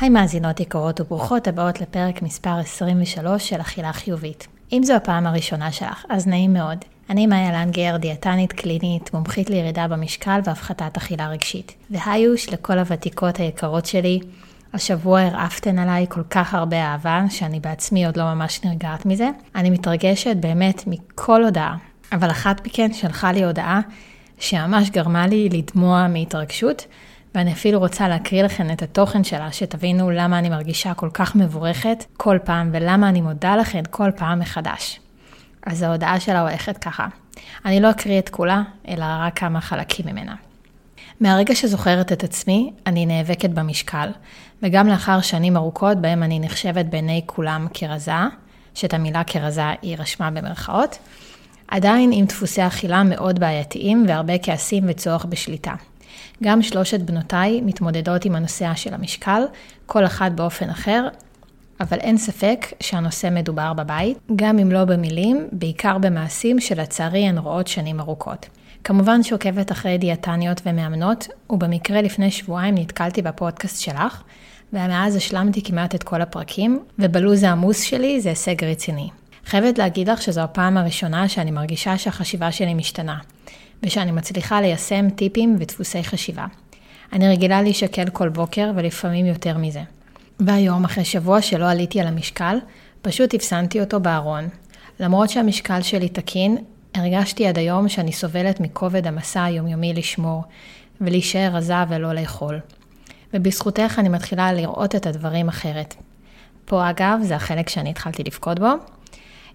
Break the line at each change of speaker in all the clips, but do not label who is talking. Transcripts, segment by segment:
היי מאזינות יקרות וברוכות הבאות לפרק מספר 23 של אכילה חיובית. אם זו הפעם הראשונה שלך, אז נעים מאוד. אני מאיה לנגר, דיאטנית קלינית, מומחית לירידה במשקל והפחתת אכילה רגשית. והיוש לכל הוותיקות היקרות שלי, השבוע הרעפתן עליי כל כך הרבה אהבה, שאני בעצמי עוד לא ממש נרגעת מזה. אני מתרגשת באמת מכל הודעה, אבל אחת מכן שלחה לי הודעה שממש גרמה לי לדמוע מהתרגשות, ואני אפילו רוצה להקריא לכם את התוכן שלה, שתבינו למה אני מרגישה כל כך מבורכת כל פעם, ולמה אני מודה לכם כל פעם מחדש. אז ההודעה שלה הולכת ככה. אני לא אקריא את כולה, אלא רק כמה חלקים ממנה. מהרגע שזוכרת את עצמי, אני נאבקת במשקל, וגם לאחר שנים ארוכות בהם אני נחשבת בעיני כולם כרזה, שאת המילה כרזה היא רשמה במרכאות, עדיין עם דפוסי אכילה מאוד בעייתיים והרבה כעסים וצורך בשליטה. גם שלושת בנותיי מתמודדות עם הנושא של המשקל, כל אחת באופן אחר, אבל אין ספק שהנושא מדובר בבית, גם אם לא במילים, בעיקר במעשים שלצערי הן רואות שנים ארוכות. כמובן שעוקבת אחרי דיאטניות ומאמנות, ובמקרה לפני שבועיים נתקלתי בפודקאסט שלך, ומאז השלמתי כמעט את כל הפרקים, ובלוז העמוס שלי זה הישג רציני. חייבת להגיד לך שזו הפעם הראשונה שאני מרגישה שהחשיבה שלי משתנה. ושאני מצליחה ליישם טיפים ודפוסי חשיבה. אני רגילה להישקל כל בוקר ולפעמים יותר מזה. והיום, אחרי שבוע שלא עליתי על המשקל, פשוט הפסנתי אותו בארון. למרות שהמשקל שלי תקין, הרגשתי עד היום שאני סובלת מכובד המסע היומיומי לשמור, ולהישאר רזה ולא לאכול. ובזכותך אני מתחילה לראות את הדברים אחרת. פה אגב, זה החלק שאני התחלתי לבכות בו.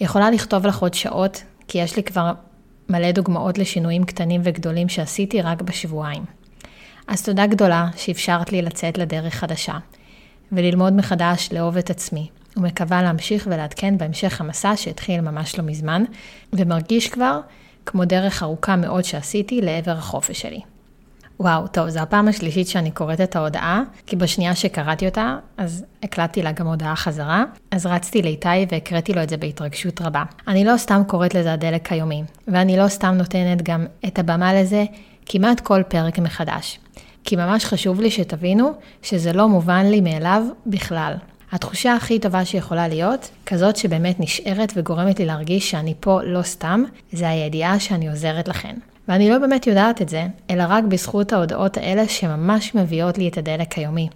יכולה לכתוב לך עוד שעות, כי יש לי כבר מלא דוגמאות לשינויים קטנים וגדולים שעשיתי רק בשבועיים. אז תודה גדולה שאפשרת לי לצאת לדרך חדשה, וללמוד מחדש לאהוב את עצמי, ומקווה להמשיך ולעדכן בהמשך המסע שהתחיל ממש לא מזמן, ומרגיש כבר כמו דרך ארוכה מאוד שעשיתי לעבר החופש שלי. וואו, טוב, זו הפעם השלישית שאני קוראת את ההודעה, כי בשנייה שקראתי אותה, אז הקלטתי לה גם הודעה חזרה, אז רצתי לאיתי והקראתי לו את זה בהתרגשות רבה. אני לא סתם קוראת לזה הדלק היומי, ואני לא סתם נותנת גם את הבמה לזה כמעט כל פרק מחדש. כי ממש חשוב לי שתבינו שזה לא מובן לי מאליו בכלל. התחושה הכי טובה שיכולה להיות, כזאת שבאמת נשארת וגורמת לי להרגיש שאני פה לא סתם, זה הידיעה שאני עוזרת לכן. ואני לא באמת יודעת את זה, אלא רק בזכות ההודעות האלה שממש מביאות לי את הדלק היומי.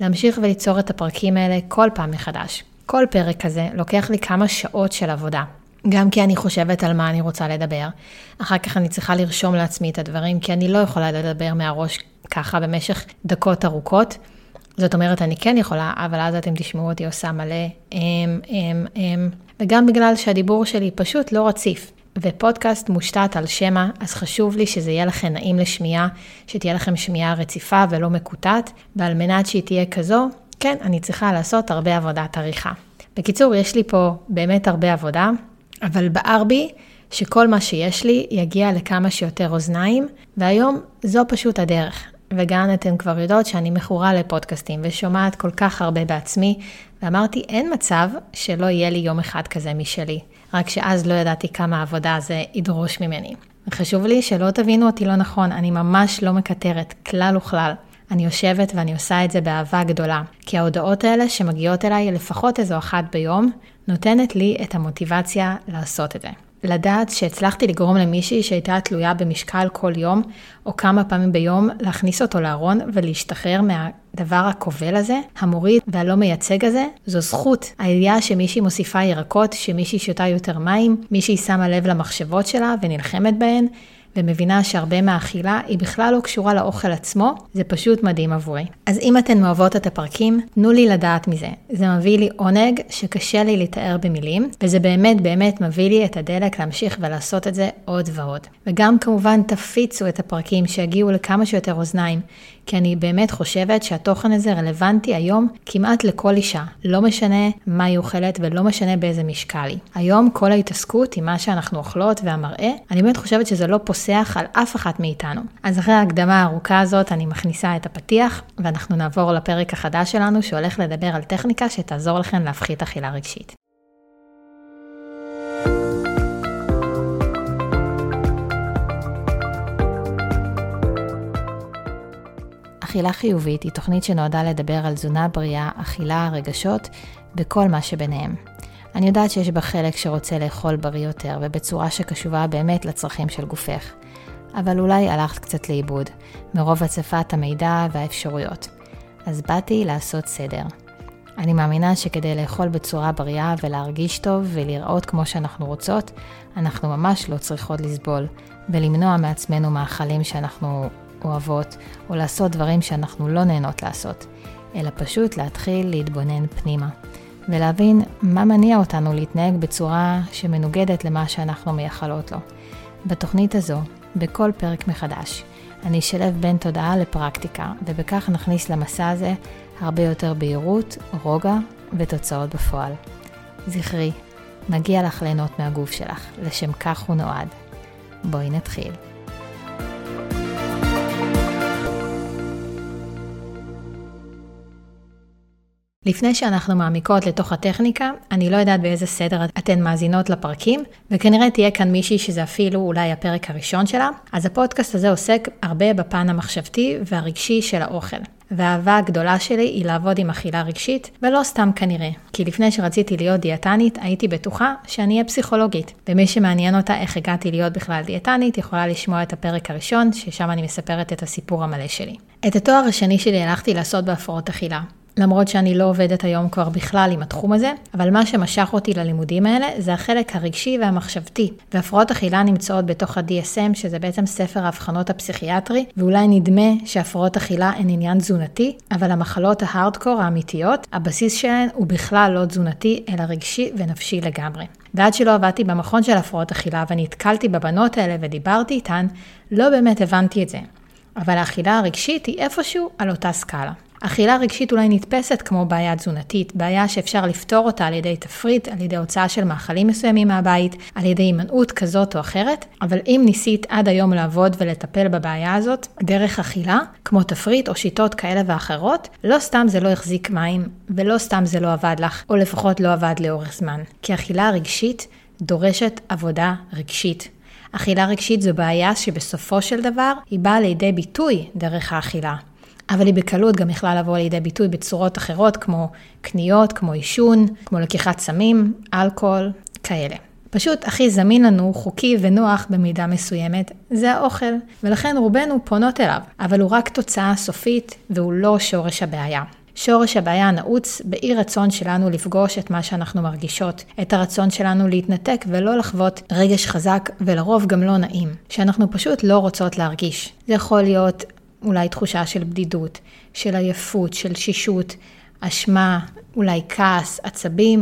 להמשיך וליצור את הפרקים האלה כל פעם מחדש. כל פרק כזה לוקח לי כמה שעות של עבודה. גם כי אני חושבת על מה אני רוצה לדבר. אחר כך אני צריכה לרשום לעצמי את הדברים, כי אני לא יכולה לדבר מהראש ככה במשך דקות ארוכות. זאת אומרת, אני כן יכולה, אבל אז אתם תשמעו אותי עושה מלא אם, אם, אם, וגם בגלל שהדיבור שלי פשוט לא רציף. ופודקאסט מושתת על שמע, אז חשוב לי שזה יהיה לכם נעים לשמיעה, שתהיה לכם שמיעה רציפה ולא מקוטעת, ועל מנת שהיא תהיה כזו, כן, אני צריכה לעשות הרבה עבודת עריכה. בקיצור, יש לי פה באמת הרבה עבודה, אבל בער בי שכל מה שיש לי יגיע לכמה שיותר אוזניים, והיום זו פשוט הדרך. וגם אתן כבר יודעות שאני מכורה לפודקאסטים ושומעת כל כך הרבה בעצמי, ואמרתי, אין מצב שלא יהיה לי יום אחד כזה משלי. רק שאז לא ידעתי כמה עבודה זה ידרוש ממני. חשוב לי שלא תבינו אותי לא נכון, אני ממש לא מקטרת, כלל וכלל. אני יושבת ואני עושה את זה באהבה גדולה, כי ההודעות האלה שמגיעות אליי לפחות איזו אחת ביום, נותנת לי את המוטיבציה לעשות את זה. לדעת שהצלחתי לגרום למישהי שהייתה תלויה במשקל כל יום, או כמה פעמים ביום, להכניס אותו לארון ולהשתחרר מהדבר הכובל הזה, המוריד והלא מייצג הזה, זו זכות. הידיעה שמישהי מוסיפה ירקות, שמישהי שותה יותר מים, מישהי שמה לב למחשבות שלה ונלחמת בהן, ומבינה שהרבה מהאכילה היא בכלל לא קשורה לאוכל עצמו, זה פשוט מדהים עבורי. אז אם אתן אוהבות את הפרקים, תנו לי לדעת מזה. זה מביא לי עונג שקשה לי לתאר במילים, וזה באמת באמת מביא לי את הדלק להמשיך ולעשות את זה עוד ועוד. וגם כמובן תפיצו את הפרקים שיגיעו לכמה שיותר אוזניים, כי אני באמת חושבת שהתוכן הזה רלוונטי היום כמעט לכל אישה, לא משנה מה היא אוכלת ולא משנה באיזה משקל היא. היום כל ההתעסקות עם מה שאנחנו אוכלות והמראה, אני באמת חושבת שזה לא פוסח על אף אחת מאיתנו. אז אחרי ההקדמה הארוכה הזאת אני מכניסה את הפתיח, ואנחנו נעבור לפרק החדש שלנו שהולך לדבר על טכניקה שתעזור לכם להפחית אכילה רגשית. אכילה חיובית היא תוכנית שנועדה לדבר על תזונה בריאה, אכילה, רגשות, וכל מה שביניהם. אני יודעת שיש בה חלק שרוצה לאכול בריא יותר, ובצורה שקשובה באמת לצרכים של גופך. אבל אולי הלכת קצת לאיבוד, מרוב הצפת המידע והאפשרויות. אז באתי לעשות סדר. אני מאמינה שכדי לאכול בצורה בריאה ולהרגיש טוב ולראות כמו שאנחנו רוצות, אנחנו ממש לא צריכות לסבול, ולמנוע מעצמנו מאכלים שאנחנו אוהבות, או לעשות דברים שאנחנו לא נהנות לעשות, אלא פשוט להתחיל להתבונן פנימה, ולהבין מה מניע אותנו להתנהג בצורה שמנוגדת למה שאנחנו מייחלות לו. בתוכנית הזו, בכל פרק מחדש, אני אשלב בין תודעה לפרקטיקה, ובכך נכניס למסע הזה הרבה יותר בהירות, רוגע ותוצאות בפועל. זכרי, מגיע לך ליהנות מהגוף שלך, לשם כך הוא נועד. בואי נתחיל. לפני שאנחנו מעמיקות לתוך הטכניקה, אני לא יודעת באיזה סדר אתן מאזינות לפרקים, וכנראה תהיה כאן מישהי שזה אפילו אולי הפרק הראשון שלה, אז הפודקאסט הזה עוסק הרבה בפן המחשבתי והרגשי של האוכל. והאהבה הגדולה שלי היא לעבוד עם אכילה רגשית, ולא סתם כנראה, כי לפני שרציתי להיות דיאטנית, הייתי בטוחה שאני אהיה פסיכולוגית. ומי שמעניין אותה איך הגעתי להיות בכלל דיאטנית, יכולה לשמוע את הפרק הראשון, ששם אני מספרת את הסיפור המלא שלי. את התואר השני שלי הלכתי לעשות בהפרעות אכילה, למרות שאני לא עובדת היום כבר בכלל עם התחום הזה, אבל מה שמשך אותי ללימודים האלה זה החלק הרגשי והמחשבתי. והפרעות אכילה נמצאות בתוך ה-DSM, שזה בעצם ספר האבחנות הפסיכיאטרי, ואולי נדמה שהפרעות אכילה הן עניין תזונתי, אבל המחלות ההארדקור האמיתיות, הבסיס שלהן הוא בכלל לא תזונתי, אלא רגשי ונפשי לגמרי. ועד שלא עבדתי במכון של הפרעות אכילה ונתקלתי בבנות האלה ודיברתי איתן, לא באמת הבנתי את זה. אבל האכילה הרגשית היא איפשהו על אותה סקאלה. אכילה רגשית אולי נתפסת כמו בעיה תזונתית, בעיה שאפשר לפתור אותה על ידי תפריט, על ידי הוצאה של מאכלים מסוימים מהבית, על ידי הימנעות כזאת או אחרת, אבל אם ניסית עד היום לעבוד ולטפל בבעיה הזאת דרך אכילה, כמו תפריט או שיטות כאלה ואחרות, לא סתם זה לא החזיק מים, ולא סתם זה לא עבד לך, או לפחות לא עבד לאורך זמן. כי אכילה רגשית דורשת עבודה רגשית. אכילה רגשית זו בעיה שבסופו של דבר היא באה לידי ביטוי דרך האכילה. אבל היא בקלות גם יכלה לבוא לידי ביטוי בצורות אחרות, כמו קניות, כמו עישון, כמו לקיחת סמים, אלכוהול, כאלה. פשוט הכי זמין לנו, חוקי ונוח במידה מסוימת, זה האוכל, ולכן רובנו פונות אליו, אבל הוא רק תוצאה סופית והוא לא שורש הבעיה. שורש הבעיה נעוץ באי רצון שלנו לפגוש את מה שאנחנו מרגישות, את הרצון שלנו להתנתק ולא לחוות רגש חזק ולרוב גם לא נעים, שאנחנו פשוט לא רוצות להרגיש. זה יכול להיות אולי תחושה של בדידות, של עייפות, של שישות, אשמה, אולי כעס, עצבים,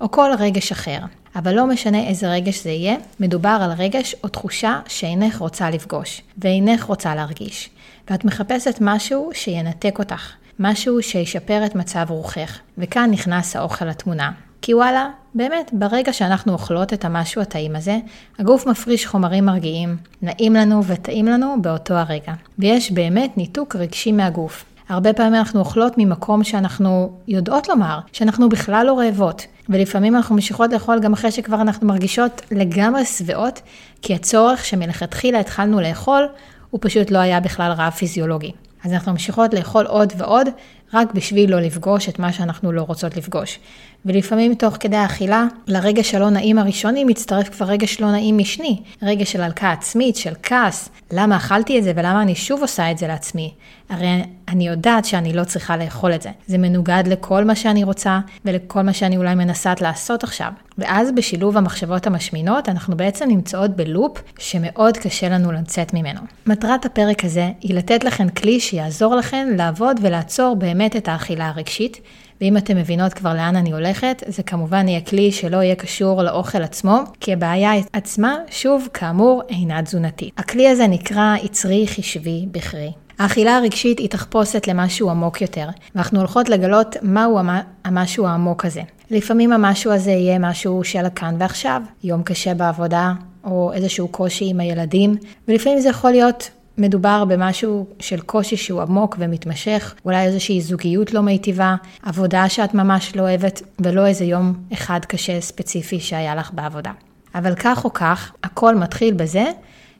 או כל רגש אחר. אבל לא משנה איזה רגש זה יהיה, מדובר על רגש או תחושה שאינך רוצה לפגוש, ואינך רוצה להרגיש. ואת מחפשת משהו שינתק אותך, משהו שישפר את מצב רוחך, וכאן נכנס האוכל לתמונה. כי וואלה, באמת, ברגע שאנחנו אוכלות את המשהו הטעים הזה, הגוף מפריש חומרים מרגיעים, נעים לנו וטעים לנו באותו הרגע. ויש באמת ניתוק רגשי מהגוף. הרבה פעמים אנחנו אוכלות ממקום שאנחנו יודעות לומר, שאנחנו בכלל לא רעבות. ולפעמים אנחנו ממשיכות לאכול גם אחרי שכבר אנחנו מרגישות לגמרי שבעות, כי הצורך שמלכתחילה התחלנו לאכול, הוא פשוט לא היה בכלל רעב פיזיולוגי. אז אנחנו ממשיכות לאכול עוד ועוד, רק בשביל לא לפגוש את מה שאנחנו לא רוצות לפגוש. ולפעמים תוך כדי האכילה, לרגש הלא נעים הראשוני מצטרף כבר רגש לא נעים משני, רגש של הלקאה עצמית, של כעס, למה אכלתי את זה ולמה אני שוב עושה את זה לעצמי. הרי אני יודעת שאני לא צריכה לאכול את זה. זה מנוגד לכל מה שאני רוצה ולכל מה שאני אולי מנסה לעשות עכשיו. ואז בשילוב המחשבות המשמינות, אנחנו בעצם נמצאות בלופ שמאוד קשה לנו לצאת ממנו. מטרת הפרק הזה היא לתת לכם כלי שיעזור לכם לעבוד ולעצור באמת את האכילה הרגשית, ואם אתם מבינות כבר לאן אני הולכת, זה כמובן יהיה כלי שלא יהיה קשור לאוכל עצמו, כי הבעיה עצמה, שוב, כאמור, אינה תזונתית. הכלי הזה נקרא יצרי חישבי בכרי. האכילה הרגשית היא תחפושת למשהו עמוק יותר, ואנחנו הולכות לגלות מהו המשהו העמוק הזה. לפעמים המשהו הזה יהיה משהו של הכאן ועכשיו, יום קשה בעבודה, או איזשהו קושי עם הילדים, ולפעמים זה יכול להיות מדובר במשהו של קושי שהוא עמוק ומתמשך, אולי איזושהי זוגיות לא מיטיבה, עבודה שאת ממש לא אוהבת, ולא איזה יום אחד קשה ספציפי שהיה לך בעבודה. אבל כך או כך, הכל מתחיל בזה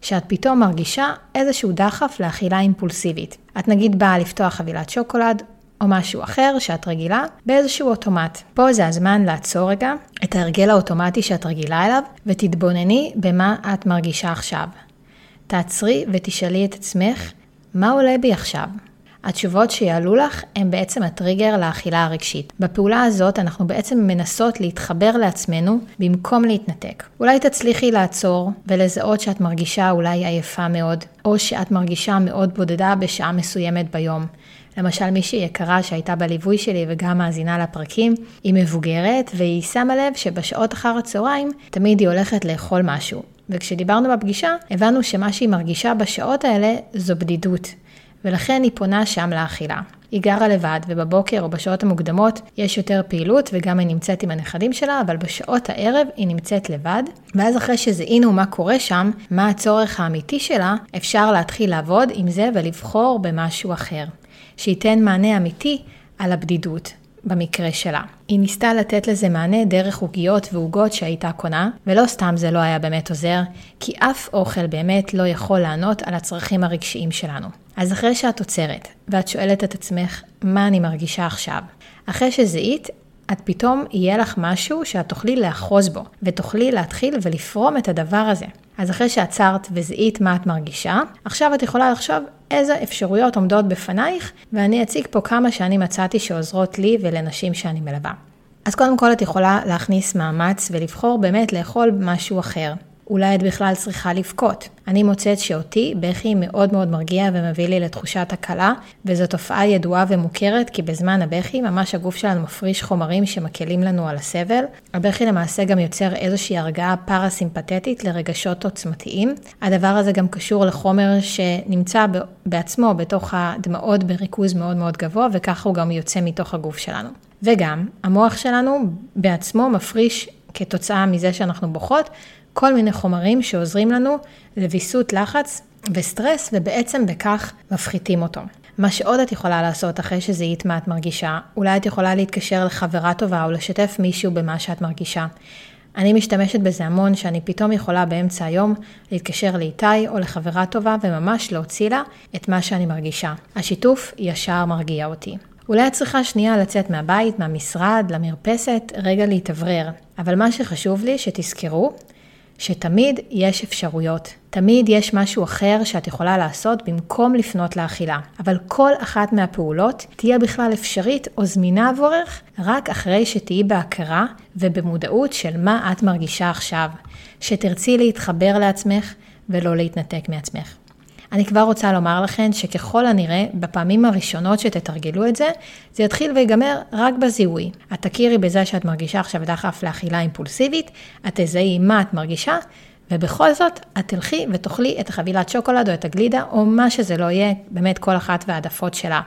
שאת פתאום מרגישה איזשהו דחף לאכילה אימפולסיבית. את נגיד באה לפתוח חבילת שוקולד, או משהו אחר שאת רגילה, באיזשהו אוטומט. פה זה הזמן לעצור רגע את ההרגל האוטומטי שאת רגילה אליו, ותתבונני במה את מרגישה עכשיו. תעצרי ותשאלי את עצמך, מה עולה בי עכשיו? התשובות שיעלו לך הן בעצם הטריגר לאכילה הרגשית. בפעולה הזאת אנחנו בעצם מנסות להתחבר לעצמנו במקום להתנתק. אולי תצליחי לעצור ולזהות שאת מרגישה אולי עייפה מאוד, או שאת מרגישה מאוד בודדה בשעה מסוימת ביום. למשל מישהי יקרה שהייתה בליווי שלי וגם מאזינה לפרקים, היא מבוגרת והיא שמה לב שבשעות אחר הצהריים תמיד היא הולכת לאכול משהו. וכשדיברנו בפגישה, הבנו שמה שהיא מרגישה בשעות האלה זו בדידות, ולכן היא פונה שם לאכילה. היא גרה לבד, ובבוקר או בשעות המוקדמות יש יותר פעילות, וגם היא נמצאת עם הנכדים שלה, אבל בשעות הערב היא נמצאת לבד. ואז אחרי שזיהינו מה קורה שם, מה הצורך האמיתי שלה, אפשר להתחיל לעבוד עם זה ולבחור במשהו אחר. שייתן מענה אמיתי על הבדידות, במקרה שלה. היא ניסתה לתת לזה מענה דרך עוגיות ועוגות שהייתה קונה, ולא סתם זה לא היה באמת עוזר, כי אף אוכל באמת לא יכול לענות על הצרכים הרגשיים שלנו. אז אחרי שאת עוצרת, ואת שואלת את עצמך, מה אני מרגישה עכשיו? אחרי שזיהית, את פתאום יהיה לך משהו שאת תוכלי לאחוז בו, ותוכלי להתחיל ולפרום את הדבר הזה. אז אחרי שעצרת וזיהית מה את מרגישה, עכשיו את יכולה לחשוב איזה אפשרויות עומדות בפנייך, ואני אציג פה כמה שאני מצאתי שעוזרות לי ולנשים שאני מלווה. אז קודם כל את יכולה להכניס מאמץ ולבחור באמת לאכול משהו אחר. אולי את בכלל צריכה לבכות. אני מוצאת שאותי בכי מאוד מאוד מרגיע ומביא לי לתחושת הקלה, וזו תופעה ידועה ומוכרת, כי בזמן הבכי ממש הגוף שלנו מפריש חומרים שמקלים לנו על הסבל. הבכי למעשה גם יוצר איזושהי הרגעה פרסימפטית לרגשות עוצמתיים. הדבר הזה גם קשור לחומר שנמצא בעצמו בתוך הדמעות בריכוז מאוד מאוד גבוה, וככה הוא גם יוצא מתוך הגוף שלנו. וגם, המוח שלנו בעצמו מפריש כתוצאה מזה שאנחנו בוכות, כל מיני חומרים שעוזרים לנו לוויסות לחץ וסטרס, ובעצם בכך מפחיתים אותו. מה שעוד את יכולה לעשות אחרי שזיהית מה את מרגישה, אולי את יכולה להתקשר לחברה טובה או לשתף מישהו במה שאת מרגישה. אני משתמשת בזה המון, שאני פתאום יכולה באמצע היום להתקשר לאיתי או לחברה טובה וממש להוציא לה את מה שאני מרגישה. השיתוף ישר מרגיע אותי. אולי את צריכה שנייה לצאת מהבית, מהמשרד, למרפסת, רגע להתאוורר. אבל מה שחשוב לי שתזכרו, שתמיד יש אפשרויות. תמיד יש משהו אחר שאת יכולה לעשות במקום לפנות לאכילה. אבל כל אחת מהפעולות תהיה בכלל אפשרית או זמינה עבורך רק אחרי שתהיי בהכרה ובמודעות של מה את מרגישה עכשיו. שתרצי להתחבר לעצמך ולא להתנתק מעצמך. אני כבר רוצה לומר לכם שככל הנראה, בפעמים הראשונות שתתרגלו את זה, זה יתחיל ויגמר רק בזיהוי. את תכירי בזה שאת מרגישה עכשיו דחף לאכילה אימפולסיבית, את תזהי מה את מרגישה, ובכל זאת, את תלכי ותאכלי את החבילת שוקולד או את הגלידה, או מה שזה לא יהיה, באמת כל אחת והעדפות שלה.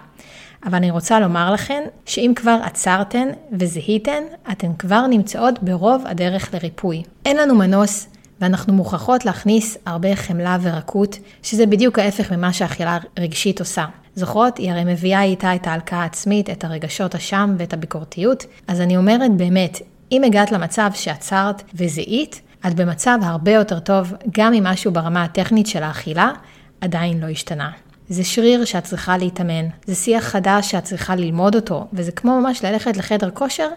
אבל אני רוצה לומר לכן, שאם כבר עצרתן וזיהיתן, אתן כבר נמצאות ברוב הדרך לריפוי. אין לנו מנוס ואנחנו מוכרחות להכניס הרבה חמלה ורקות, שזה בדיוק ההפך ממה שאכילה רגשית עושה. זוכרות? היא הרי מביאה איתה את ההלקאה העצמית, את הרגשות אשם ואת הביקורתיות. אז אני אומרת באמת, אם הגעת למצב שעצרת וזיהית, את במצב הרבה יותר טוב, גם אם משהו ברמה הטכנית של האכילה עדיין לא השתנה. זה שריר שאת צריכה להתאמן, זה שיח חדש שאת צריכה ללמוד אותו, וזה כמו ממש ללכת לחדר כושר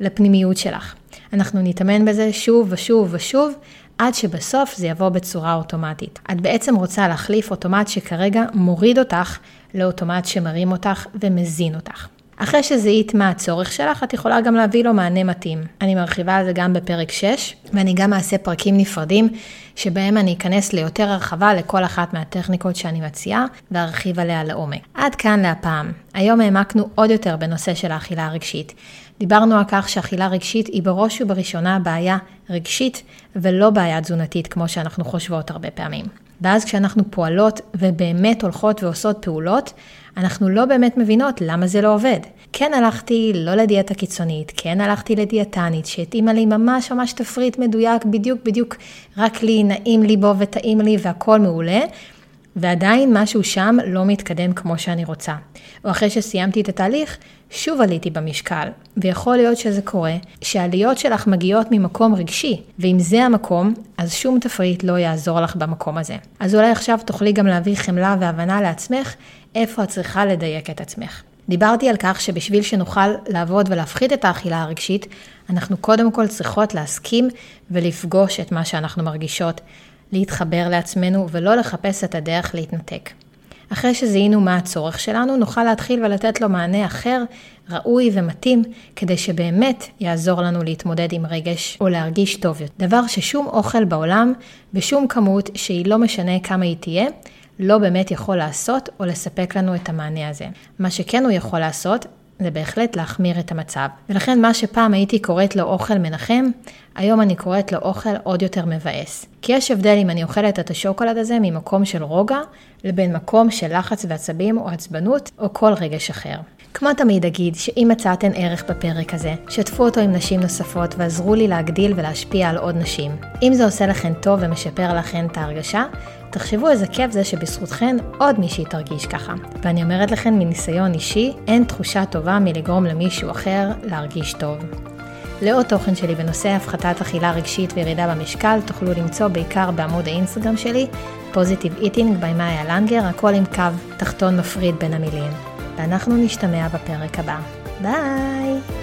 לפנימיות שלך. אנחנו נתאמן בזה שוב ושוב ושוב, עד שבסוף זה יבוא בצורה אוטומטית. את בעצם רוצה להחליף אוטומט שכרגע מוריד אותך לאוטומט שמרים אותך ומזין אותך. אחרי שזיהית מה הצורך שלך, את יכולה גם להביא לו מענה מתאים. אני מרחיבה על זה גם בפרק 6, ואני גם אעשה פרקים נפרדים, שבהם אני אכנס ליותר הרחבה לכל אחת מהטכניקות שאני מציעה, וארחיב עליה לעומק. עד כאן להפעם. היום העמקנו עוד יותר בנושא של האכילה הרגשית. דיברנו על כך שאכילה רגשית היא בראש ובראשונה בעיה רגשית ולא בעיה תזונתית כמו שאנחנו חושבות הרבה פעמים. ואז כשאנחנו פועלות ובאמת הולכות ועושות פעולות, אנחנו לא באמת מבינות למה זה לא עובד. כן הלכתי לא לדיאטה קיצונית, כן הלכתי לדיאטנית שהתאימה לי ממש ממש תפריט מדויק, בדיוק בדיוק רק לי, נעים לי בו וטעים לי והכל מעולה. ועדיין משהו שם לא מתקדם כמו שאני רוצה. או אחרי שסיימתי את התהליך, שוב עליתי במשקל. ויכול להיות שזה קורה, שהעליות שלך מגיעות ממקום רגשי, ואם זה המקום, אז שום תפריט לא יעזור לך במקום הזה. אז אולי עכשיו תוכלי גם להביא חמלה והבנה לעצמך, איפה את צריכה לדייק את עצמך. דיברתי על כך שבשביל שנוכל לעבוד ולהפחית את האכילה הרגשית, אנחנו קודם כל צריכות להסכים ולפגוש את מה שאנחנו מרגישות, להתחבר לעצמנו ולא לחפש את הדרך להתנתק. אחרי שזיהינו מה הצורך שלנו, נוכל להתחיל ולתת לו מענה אחר, ראוי ומתאים, כדי שבאמת יעזור לנו להתמודד עם רגש או להרגיש טוב יותר. דבר ששום אוכל בעולם, בשום כמות שהיא לא משנה כמה היא תהיה, לא באמת יכול לעשות או לספק לנו את המענה הזה. מה שכן הוא יכול לעשות, זה בהחלט להחמיר את המצב. ולכן מה שפעם הייתי קוראת לו אוכל מנחם, היום אני קוראת לו אוכל עוד יותר מבאס. כי יש הבדל אם אני אוכלת את השוקולד הזה ממקום של רוגע, לבין מקום של לחץ ועצבים או עצבנות, או כל רגש אחר. כמו תמיד אגיד שאם מצאתן ערך בפרק הזה, שתפו אותו עם נשים נוספות ועזרו לי להגדיל ולהשפיע על עוד נשים. אם זה עושה לכן טוב ומשפר לכן את ההרגשה, תחשבו איזה כיף זה שבזכותכן עוד מישהי תרגיש ככה. ואני אומרת לכן מניסיון אישי, אין תחושה טובה מלגרום למישהו אחר להרגיש טוב. לעוד תוכן שלי בנושא הפחתת אכילה רגשית וירידה במשקל תוכלו למצוא בעיקר בעמוד האינסטגרם שלי, positive eating by מאיה לנגר, הכל עם קו תחתון מפריד בין המילים. ואנחנו נשתמע בפרק הבא. ביי!